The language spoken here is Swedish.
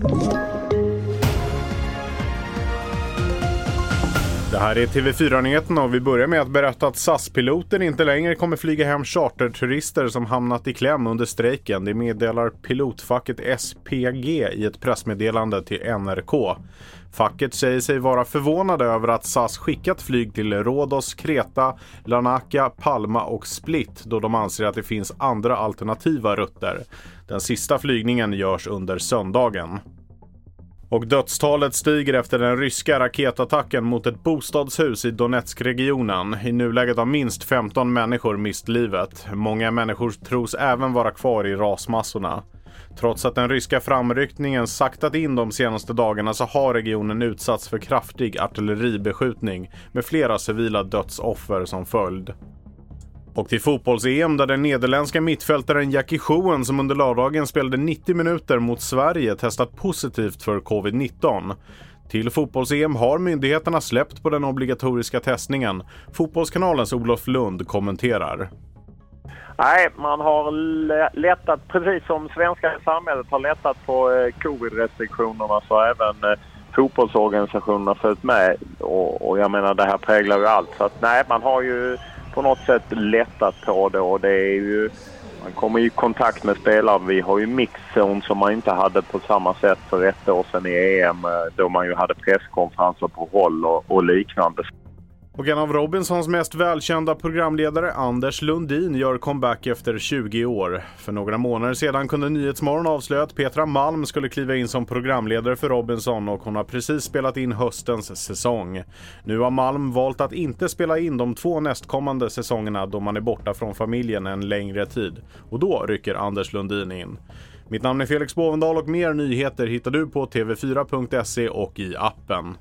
you Det här är TV4-nyheterna och vi börjar med att berätta att SAS-piloten inte längre kommer flyga hem charterturister som hamnat i kläm under strejken. Det meddelar pilotfacket SPG i ett pressmeddelande till NRK. Facket säger sig vara förvånade över att SAS skickat flyg till Rhodos, Kreta, Larnaca, Palma och Split då de anser att det finns andra alternativa rutter. Den sista flygningen görs under söndagen. Och dödstalet stiger efter den ryska raketattacken mot ett bostadshus i Donetskregionen. I nuläget har minst 15 människor mist livet. Många människor tros även vara kvar i rasmassorna. Trots att den ryska framryckningen saktat in de senaste dagarna så har regionen utsatts för kraftig artilleribeskjutning med flera civila dödsoffer som följd. Och till fotbolls-EM där den nederländska mittfältaren Jackie Schoen som under lördagen spelade 90 minuter mot Sverige testat positivt för covid-19. Till fotbolls-EM har myndigheterna släppt på den obligatoriska testningen. Fotbollskanalens Olof Lund kommenterar. Nej, man har lättat, precis som svenska samhället har lättat på eh, covid-restriktionerna så har även eh, fotbollsorganisationerna följt med. Och, och jag menar det här präglar ju allt. Så att nej, man har ju på något sätt lättat på det och det är ju... Man kommer i kontakt med spelare. Vi har ju mixzon som man inte hade på samma sätt för ett år sedan i EM eh, då man ju hade presskonferenser på håll och, och liknande. Och en av Robinsons mest välkända programledare, Anders Lundin, gör comeback efter 20 år. För några månader sedan kunde Nyhetsmorgon avslöja att Petra Malm skulle kliva in som programledare för Robinson och hon har precis spelat in höstens säsong. Nu har Malm valt att inte spela in de två nästkommande säsongerna då man är borta från familjen en längre tid. Och då rycker Anders Lundin in. Mitt namn är Felix Bovendal och mer nyheter hittar du på tv4.se och i appen.